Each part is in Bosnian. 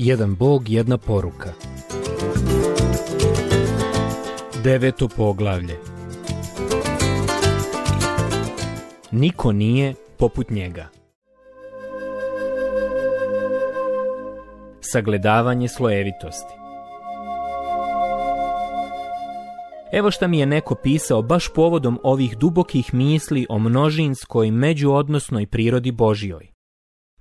Jedan Bog, jedna poruka. Deveto poglavlje Niko nije poput njega. Sagledavanje slojevitosti Evo šta mi je neko pisao baš povodom ovih dubokih misli o množinskoj međuodnosnoj prirodi Božjoj.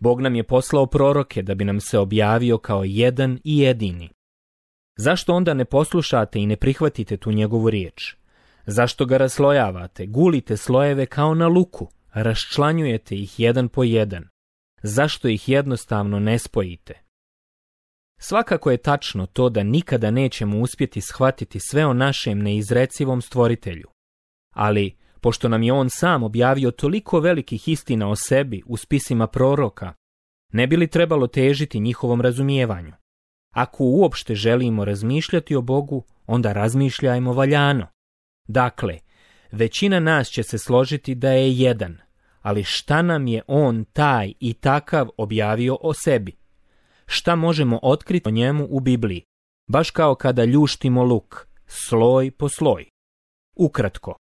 Bog nam je poslao proroke da bi nam se objavio kao jedan i jedini. Zašto onda ne poslušate i ne prihvatite tu njegovu riječ? Zašto ga raslojavate, gulite slojeve kao na luku, raščlanjujete ih jedan po jedan? Zašto ih jednostavno ne spojite? Svakako je tačno to da nikada nećemo uspjeti shvatiti sve o našem neizrecivom stvoritelju. Ali pošto nam je on sam objavio toliko velikih istina o sebi u spisima proroka, ne bi li trebalo težiti njihovom razumijevanju? Ako uopšte želimo razmišljati o Bogu, onda razmišljajmo valjano. Dakle, većina nas će se složiti da je jedan, ali šta nam je on taj i takav objavio o sebi? Šta možemo otkriti o njemu u Bibliji? Baš kao kada ljuštimo luk, sloj po sloj. Ukratko,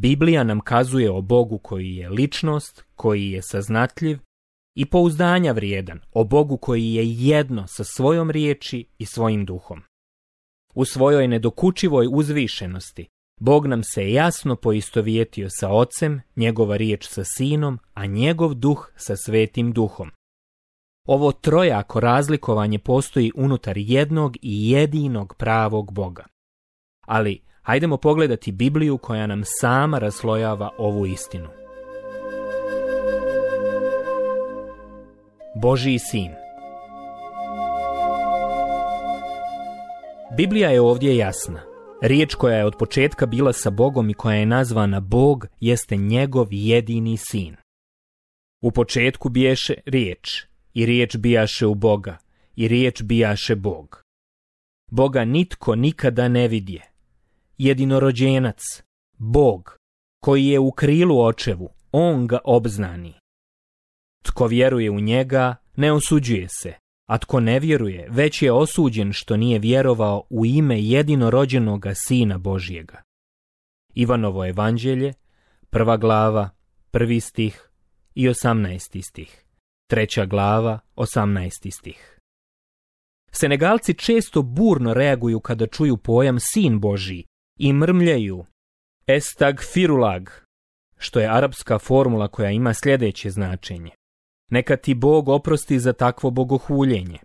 Biblija nam kazuje o Bogu koji je ličnost, koji je saznatljiv i pouzdanja vrijedan, o Bogu koji je jedno sa svojom riječi i svojim duhom. U svojoj nedokučivoj uzvišenosti Bog nam se jasno poistovjetio sa Ocem, njegova riječ sa Sinom, a njegov duh sa Svetim duhom. Ovo trojako razlikovanje postoji unutar jednog i jedinog pravog Boga. Ali Hajdemo pogledati Bibliju koja nam sama raslojava ovu istinu. božji sin Biblija je ovdje jasna. Riječ koja je od početka bila sa Bogom i koja je nazvana Bog jeste njegov jedini sin. U početku biješe riječ, i riječ bijaše u Boga, i riječ bijaše Bog. Boga nitko nikada ne vidje, jedinorođenac, Bog, koji je u krilu očevu, on ga obznani. Tko vjeruje u njega, ne osuđuje se, a tko ne vjeruje, već je osuđen što nije vjerovao u ime jedinorođenoga Sina Božjega. Ivanovo evanđelje, prva glava, prvi stih i osamnaesti stih, treća glava, osamnaesti stih. Senegalci često burno reaguju kada čuju pojam Sin Božji, i mrmljaju, estag firulag, što je arapska formula koja ima sljedeće značenje. Neka ti Bog oprosti za takvo bogohuljenje.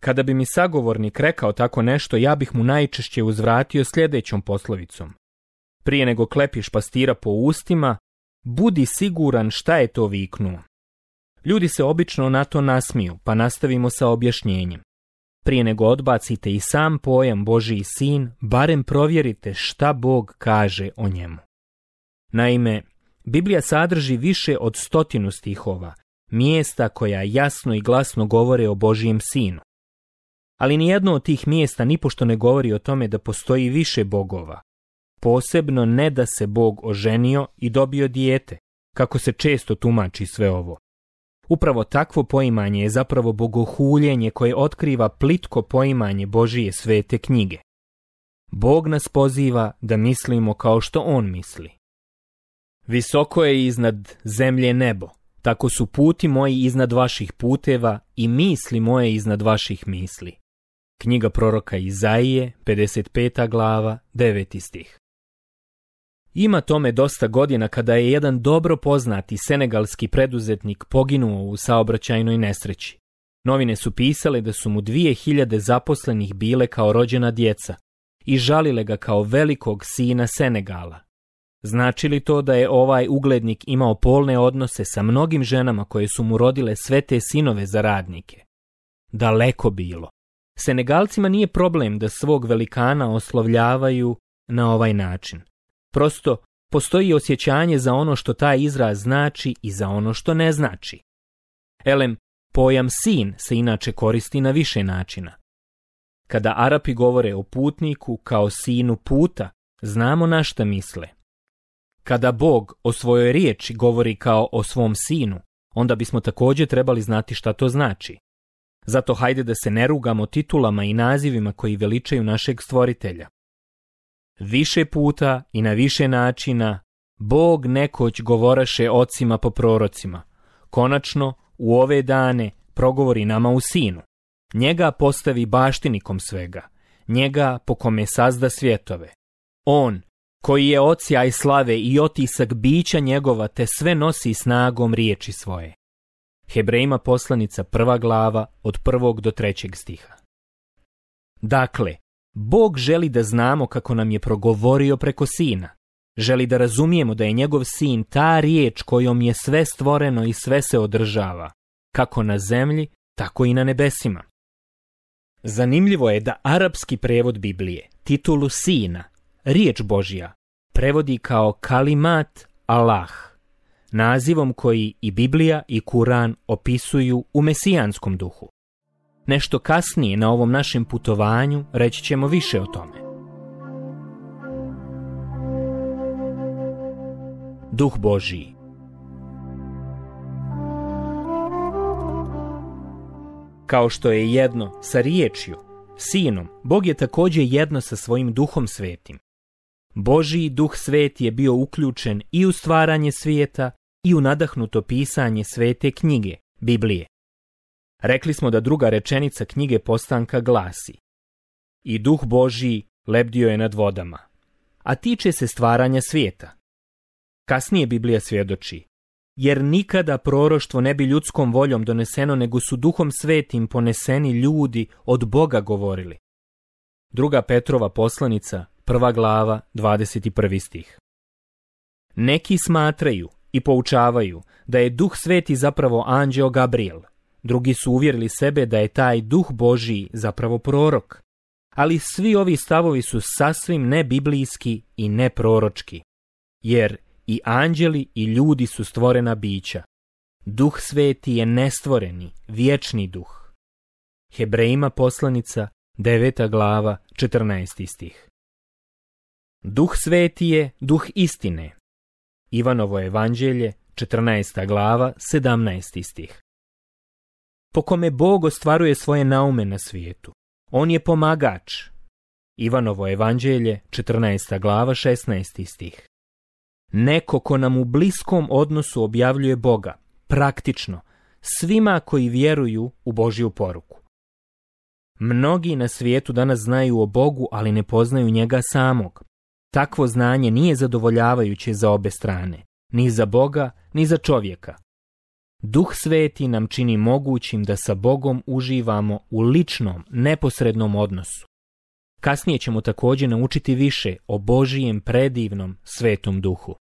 Kada bi mi sagovornik rekao tako nešto, ja bih mu najčešće uzvratio sljedećom poslovicom. Prije nego klepiš pastira po ustima, budi siguran šta je to viknuo. Ljudi se obično na to nasmiju, pa nastavimo sa objašnjenjem. Prije nego odbacite i sam pojam i sin, barem provjerite šta Bog kaže o njemu. Naime, Biblija sadrži više od stotinu stihova, mjesta koja jasno i glasno govore o Božijem sinu. Ali nijedno od tih mjesta nipošto ne govori o tome da postoji više bogova, posebno ne da se Bog oženio i dobio dijete, kako se često tumači sve ovo. Upravo takvo poimanje je zapravo bogohuljenje koje otkriva plitko poimanje Božije svete knjige. Bog nas poziva da mislimo kao što On misli. Visoko je iznad zemlje nebo, tako su puti moji iznad vaših puteva i misli moje iznad vaših misli. Knjiga proroka Izaije, 55. glava, 9. stih. Ima tome dosta godina kada je jedan dobro poznati senegalski preduzetnik poginuo u saobraćajnoj nesreći. Novine su pisale da su mu dvije 2000 zaposlenih bile kao rođena djeca i žalile ga kao velikog sina Senegala. Znači li to da je ovaj uglednik imao polne odnose sa mnogim ženama koje su mu rodile sve te sinove za radnike? Daleko bilo. Senegalcima nije problem da svog velikana oslovljavaju na ovaj način. Prosto, postoji osjećanje za ono što taj izraz znači i za ono što ne znači. Elem, pojam sin se inače koristi na više načina. Kada Arapi govore o putniku kao sinu puta, znamo na šta misle. Kada Bog o svojoj riječi govori kao o svom sinu, onda bismo također trebali znati šta to znači. Zato hajde da se ne rugamo titulama i nazivima koji veličaju našeg stvoritelja. Više puta i na više načina Bog nekoć govoraše ocima po prorocima. Konačno, u ove dane progovori nama u sinu. Njega postavi baštinikom svega, njega po kome sazda svjetove. On, koji je i slave i otisak bića njegova, te sve nosi snagom riječi svoje. Hebrejima poslanica prva glava od prvog do trećeg stiha. Dakle, Bog želi da znamo kako nam je progovorio preko sina. Želi da razumijemo da je njegov sin ta riječ kojom je sve stvoreno i sve se održava, kako na zemlji, tako i na nebesima. Zanimljivo je da arapski prevod Biblije, titulu sina, riječ Božja, prevodi kao kalimat Allah, nazivom koji i Biblija i Kuran opisuju u mesijanskom duhu. Nešto kasnije na ovom našem putovanju reći ćemo više o tome. Duh Božiji Kao što je jedno sa riječju, sinom, Bog je također jedno sa svojim duhom svetim. Božiji duh svet je bio uključen i u stvaranje svijeta i u nadahnuto pisanje svete knjige, Biblije. Rekli smo da druga rečenica knjige postanka glasi I duh Božji lebdio je nad vodama, a tiče se stvaranja svijeta. Kasnije Biblija svjedoči, jer nikada proroštvo ne bi ljudskom voljom doneseno, nego su duhom svetim poneseni ljudi od Boga govorili. Druga Petrova poslanica, prva glava, 21. stih. Neki smatraju i poučavaju da je duh sveti zapravo anđeo Gabriel – Drugi su uvjerili sebe da je taj duh Božiji zapravo prorok. Ali svi ovi stavovi su sasvim biblijski i neproročki. Jer i anđeli i ljudi su stvorena bića. Duh sveti je nestvoreni, vječni duh. Hebrejima poslanica, deveta glava, 14. stih. Duh sveti je duh istine. Ivanovo evanđelje, 14. glava, 17. stih po kome Bog ostvaruje svoje naume na svijetu. On je pomagač. Ivanovo evanđelje, 14. glava, 16. stih. Neko ko nam u bliskom odnosu objavljuje Boga, praktično, svima koji vjeruju u Božju poruku. Mnogi na svijetu danas znaju o Bogu, ali ne poznaju njega samog. Takvo znanje nije zadovoljavajuće za obe strane, ni za Boga, ni za čovjeka. Duh sveti nam čini mogućim da sa Bogom uživamo u ličnom, neposrednom odnosu. Kasnije ćemo također naučiti više o Božijem predivnom svetom duhu.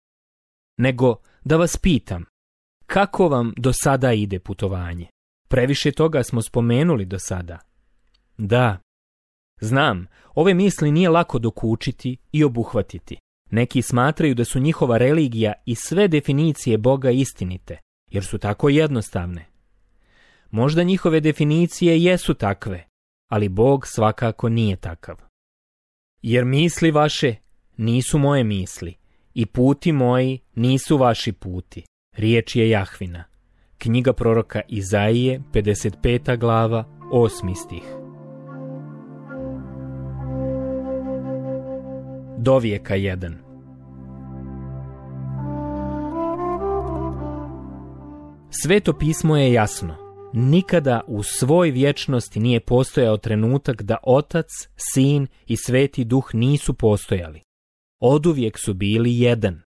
Nego da vas pitam, kako vam do sada ide putovanje? Previše toga smo spomenuli do sada. Da, znam, ove misli nije lako dokučiti i obuhvatiti. Neki smatraju da su njihova religija i sve definicije Boga istinite, jer su tako jednostavne. Možda njihove definicije jesu takve, ali Bog svakako nije takav. Jer misli vaše nisu moje misli i puti moji nisu vaši puti. Riječ je Jahvina. Knjiga proroka Izaije, 55. glava, 8. stih. Dovijeka 1. Sveto pismo je jasno. Nikada u svoj vječnosti nije postojao trenutak da Otac, Sin i Sveti Duh nisu postojali. Oduvijek su bili jedan.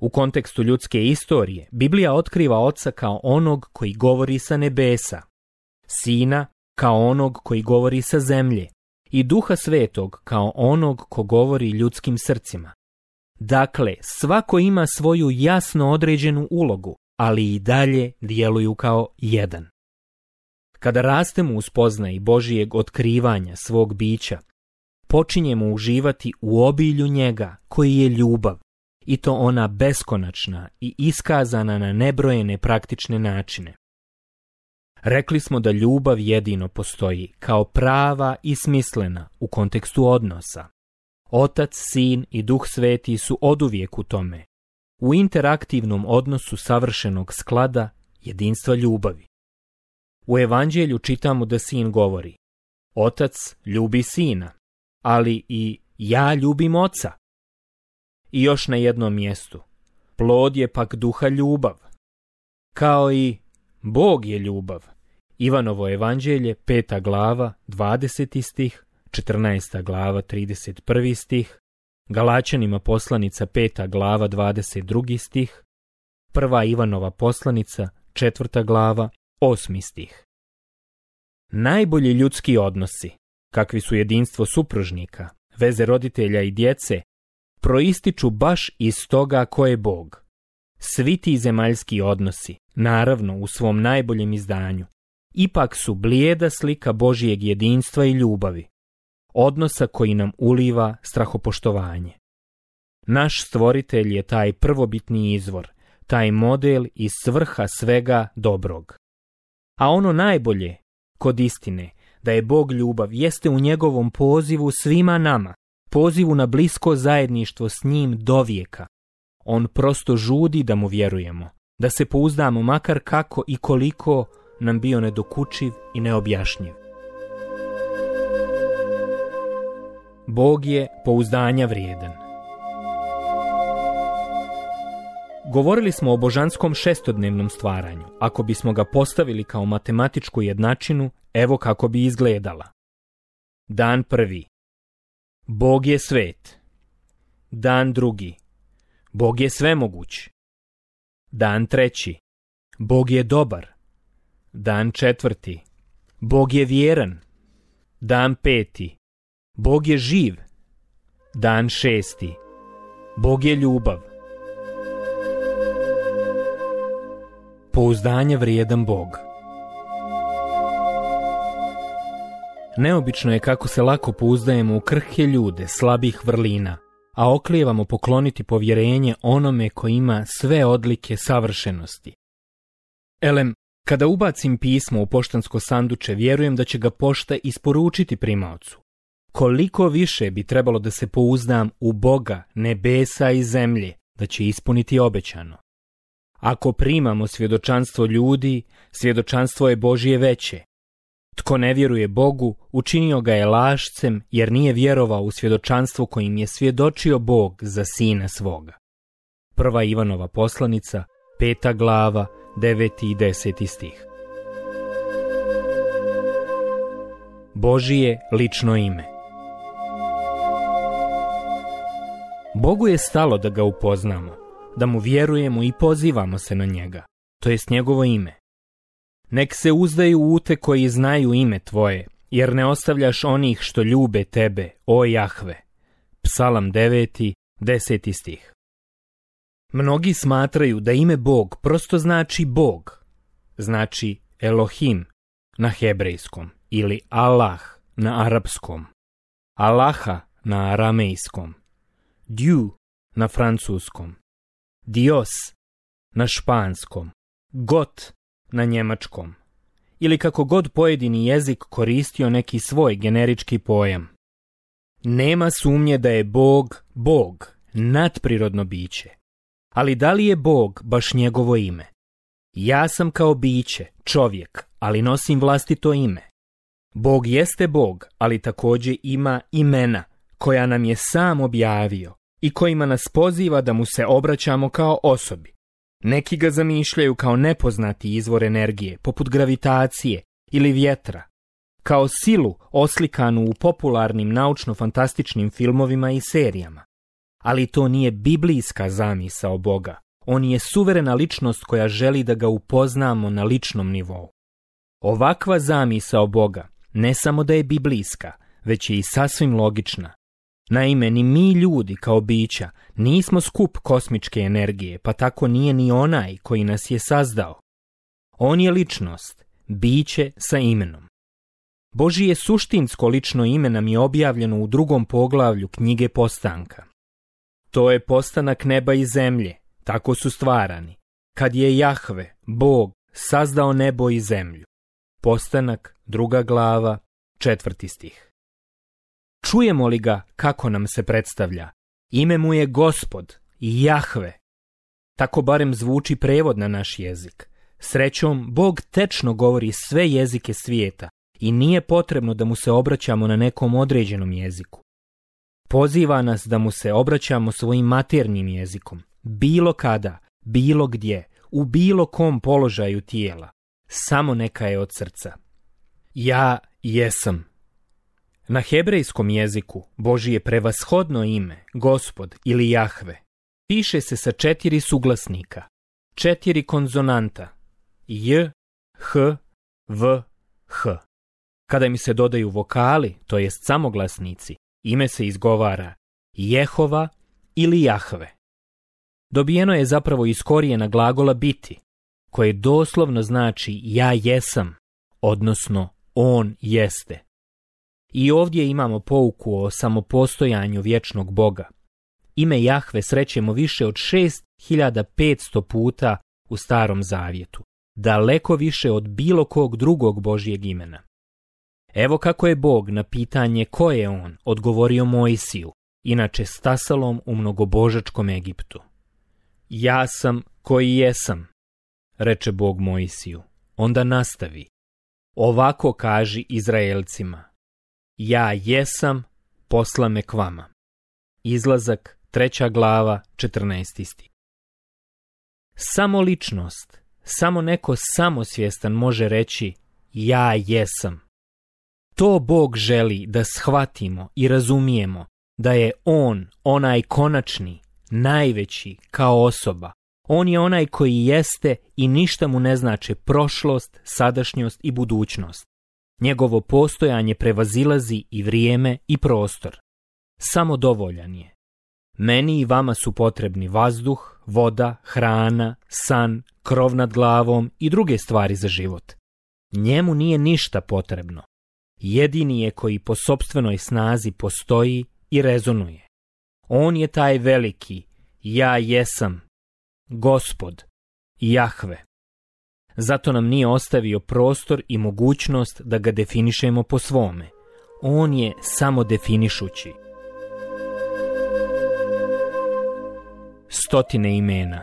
U kontekstu ljudske istorije, Biblija otkriva Oca kao onog koji govori sa nebesa, Sina kao onog koji govori sa zemlje i Duha Svetog kao onog ko govori ljudskim srcima. Dakle, svako ima svoju jasno određenu ulogu, ali i dalje djeluju kao jedan. Kada rastemo u spoznaji Božijeg otkrivanja svog bića, počinjemo uživati u obilju njega koji je ljubav, i to ona beskonačna i iskazana na nebrojene praktične načine. Rekli smo da ljubav jedino postoji kao prava i smislena u kontekstu odnosa. Otac, sin i duh sveti su oduvijek u tome, u interaktivnom odnosu savršenog sklada jedinstva ljubavi. U evanđelju čitamo da sin govori Otac ljubi sina, ali i ja ljubim oca. I još na jednom mjestu. Plod je pak duha ljubav. Kao i Bog je ljubav. Ivanovo evanđelje, peta glava, 20. stih, 14. glava, 31. stih, Galačanima poslanica 5. glava 22. stih, prva Ivanova poslanica četvrta glava 8. stih. Najbolji ljudski odnosi, kakvi su jedinstvo supružnika, veze roditelja i djece, proističu baš iz toga ko je Bog. Svi ti zemaljski odnosi, naravno u svom najboljem izdanju, ipak su blijeda slika Božijeg jedinstva i ljubavi, odnosa koji nam uliva strahopoštovanje. Naš stvoritelj je taj prvobitni izvor, taj model i svrha svega dobrog. A ono najbolje, kod istine, da je Bog ljubav, jeste u njegovom pozivu svima nama, pozivu na blisko zajedništvo s njim do vijeka. On prosto žudi da mu vjerujemo, da se pouzdamo makar kako i koliko nam bio nedokučiv i neobjašnjiv. Bog je pouzdanja vrijedan. Govorili smo o božanskom šestodnevnom stvaranju. Ako bismo ga postavili kao matematičku jednačinu, evo kako bi izgledala. Dan prvi. Bog je svet. Dan drugi. Bog je svemoguć. Dan treći. Bog je dobar. Dan četvrti. Bog je vjeran. Dan peti. Bog je živ. Dan šesti. Bog je ljubav. Pouzdanje vrijedan Bog. Neobično je kako se lako pouzdajemo u krhke ljude, slabih vrlina, a oklijevamo pokloniti povjerenje onome koji ima sve odlike savršenosti. Elem, kada ubacim pismo u poštansko sanduče, vjerujem da će ga pošta isporučiti primaocu koliko više bi trebalo da se pouznam u Boga, nebesa i zemlje, da će ispuniti obećano. Ako primamo svjedočanstvo ljudi, svjedočanstvo je Božije veće. Tko ne vjeruje Bogu, učinio ga je lašcem, jer nije vjerovao u svjedočanstvo kojim je svjedočio Bog za sina svoga. Prva Ivanova poslanica, peta glava, deveti i deseti stih. Božije lično ime Bogu je stalo da ga upoznamo, da mu vjerujemo i pozivamo se na njega, to jest njegovo ime. Nek se uzdaju ute koji znaju ime tvoje, jer ne ostavljaš onih što ljube tebe, o Jahve. Psalam 9. 10. stih Mnogi smatraju da ime Bog prosto znači Bog, znači Elohim na hebrejskom ili Allah na arapskom, Allaha na aramejskom. Dieu na francuskom, Dios na španskom, Got na njemačkom ili kako god pojedini jezik koristio neki svoj generički pojam. Nema sumnje da je Bog Bog, nadprirodno biće. Ali da li je Bog baš njegovo ime? Ja sam kao biće, čovjek, ali nosim vlastito ime. Bog jeste Bog, ali također ima imena koja nam je sam objavio i kojima nas poziva da mu se obraćamo kao osobi. Neki ga zamišljaju kao nepoznati izvor energije, poput gravitacije ili vjetra, kao silu oslikanu u popularnim naučno-fantastičnim filmovima i serijama. Ali to nije biblijska o Boga. On je suverena ličnost koja želi da ga upoznamo na ličnom nivou. Ovakva o Boga ne samo da je biblijska, već je i sasvim logična. Naime, ni mi ljudi kao bića nismo skup kosmičke energije, pa tako nije ni onaj koji nas je sazdao. On je ličnost, biće sa imenom. je suštinsko lično ime nam je objavljeno u drugom poglavlju knjige Postanka. To je postanak neba i zemlje, tako su stvarani, kad je Jahve, Bog, sazdao nebo i zemlju. Postanak, druga glava, četvrti stih čujemo li ga kako nam se predstavlja. Ime mu je gospod, Jahve. Tako barem zvuči prevod na naš jezik. Srećom, Bog tečno govori sve jezike svijeta i nije potrebno da mu se obraćamo na nekom određenom jeziku. Poziva nas da mu se obraćamo svojim maternim jezikom, bilo kada, bilo gdje, u bilo kom položaju tijela. Samo neka je od srca. Ja jesam. Na hebrejskom jeziku je prevashodno ime, gospod ili Jahve, piše se sa četiri suglasnika, četiri konzonanta, j, h, v, h. Kada mi se dodaju vokali, to jest samoglasnici, ime se izgovara Jehova ili Jahve. Dobijeno je zapravo iz korijena glagola biti, koje doslovno znači ja jesam, odnosno on jeste. I ovdje imamo pouku o samopostojanju vječnog Boga. Ime Jahve srećemo više od 6500 puta u Starom Zavjetu, daleko više od bilo kog drugog Božjeg imena. Evo kako je Bog na pitanje ko je on odgovorio Mojsiju, inače stasalom u mnogobožačkom Egiptu. Ja sam koji jesam, reče Bog Mojsiju. Onda nastavi. Ovako kaži Izraelcima, ja jesam, posla me k vama. Izlazak, treća glava, 14. Sti. Samo ličnost, samo neko samosvjestan može reći ja jesam. To Bog želi da shvatimo i razumijemo da je On onaj konačni, najveći kao osoba. On je onaj koji jeste i ništa mu ne znače prošlost, sadašnjost i budućnost. Njegovo postojanje prevazilazi i vrijeme i prostor. Samo dovoljan je. Meni i vama su potrebni vazduh, voda, hrana, san, krov nad glavom i druge stvari za život. Njemu nije ništa potrebno. Jedini je koji po sobstvenoj snazi postoji i rezonuje. On je taj veliki, ja jesam, gospod, Jahve. Zato nam nije ostavio prostor i mogućnost da ga definišemo po svome. On je samo definišući. Stotine imena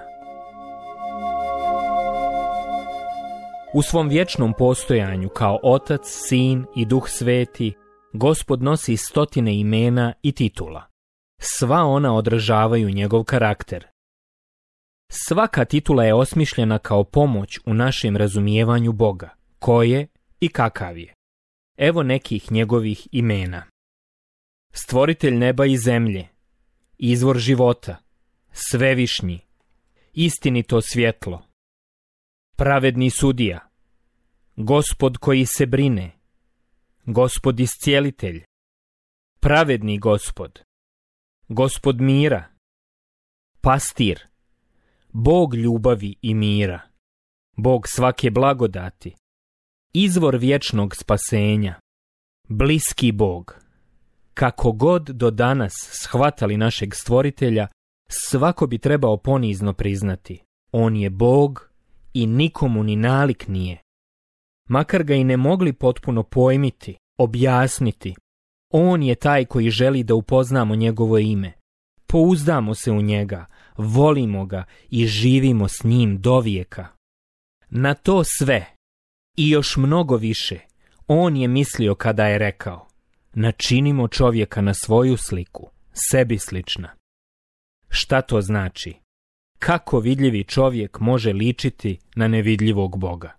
U svom vječnom postojanju kao Otac, Sin i Duh Sveti, Gospod nosi stotine imena i titula. Sva ona odražavaju njegov karakter, Svaka titula je osmišljena kao pomoć u našem razumijevanju Boga, ko je i kakav je. Evo nekih njegovih imena. Stvoritelj neba i zemlje, izvor života, svevišnji, istinito svjetlo, pravedni sudija, gospod koji se brine, gospod iscijelitelj, pravedni gospod, gospod mira, pastir, Bog ljubavi i mira, Bog svake blagodati, izvor vječnog spasenja, bliski Bog. Kako god do danas shvatali našeg stvoritelja, svako bi trebao ponizno priznati. On je Bog i nikomu ni nalik nije. Makar ga i ne mogli potpuno pojmiti, objasniti, on je taj koji želi da upoznamo njegovo ime. Pouzdamo se u njega, volimo ga i živimo s njim do vijeka. Na to sve i još mnogo više on je mislio kada je rekao načinimo čovjeka na svoju sliku, sebi slična. Šta to znači? Kako vidljivi čovjek može ličiti na nevidljivog Boga?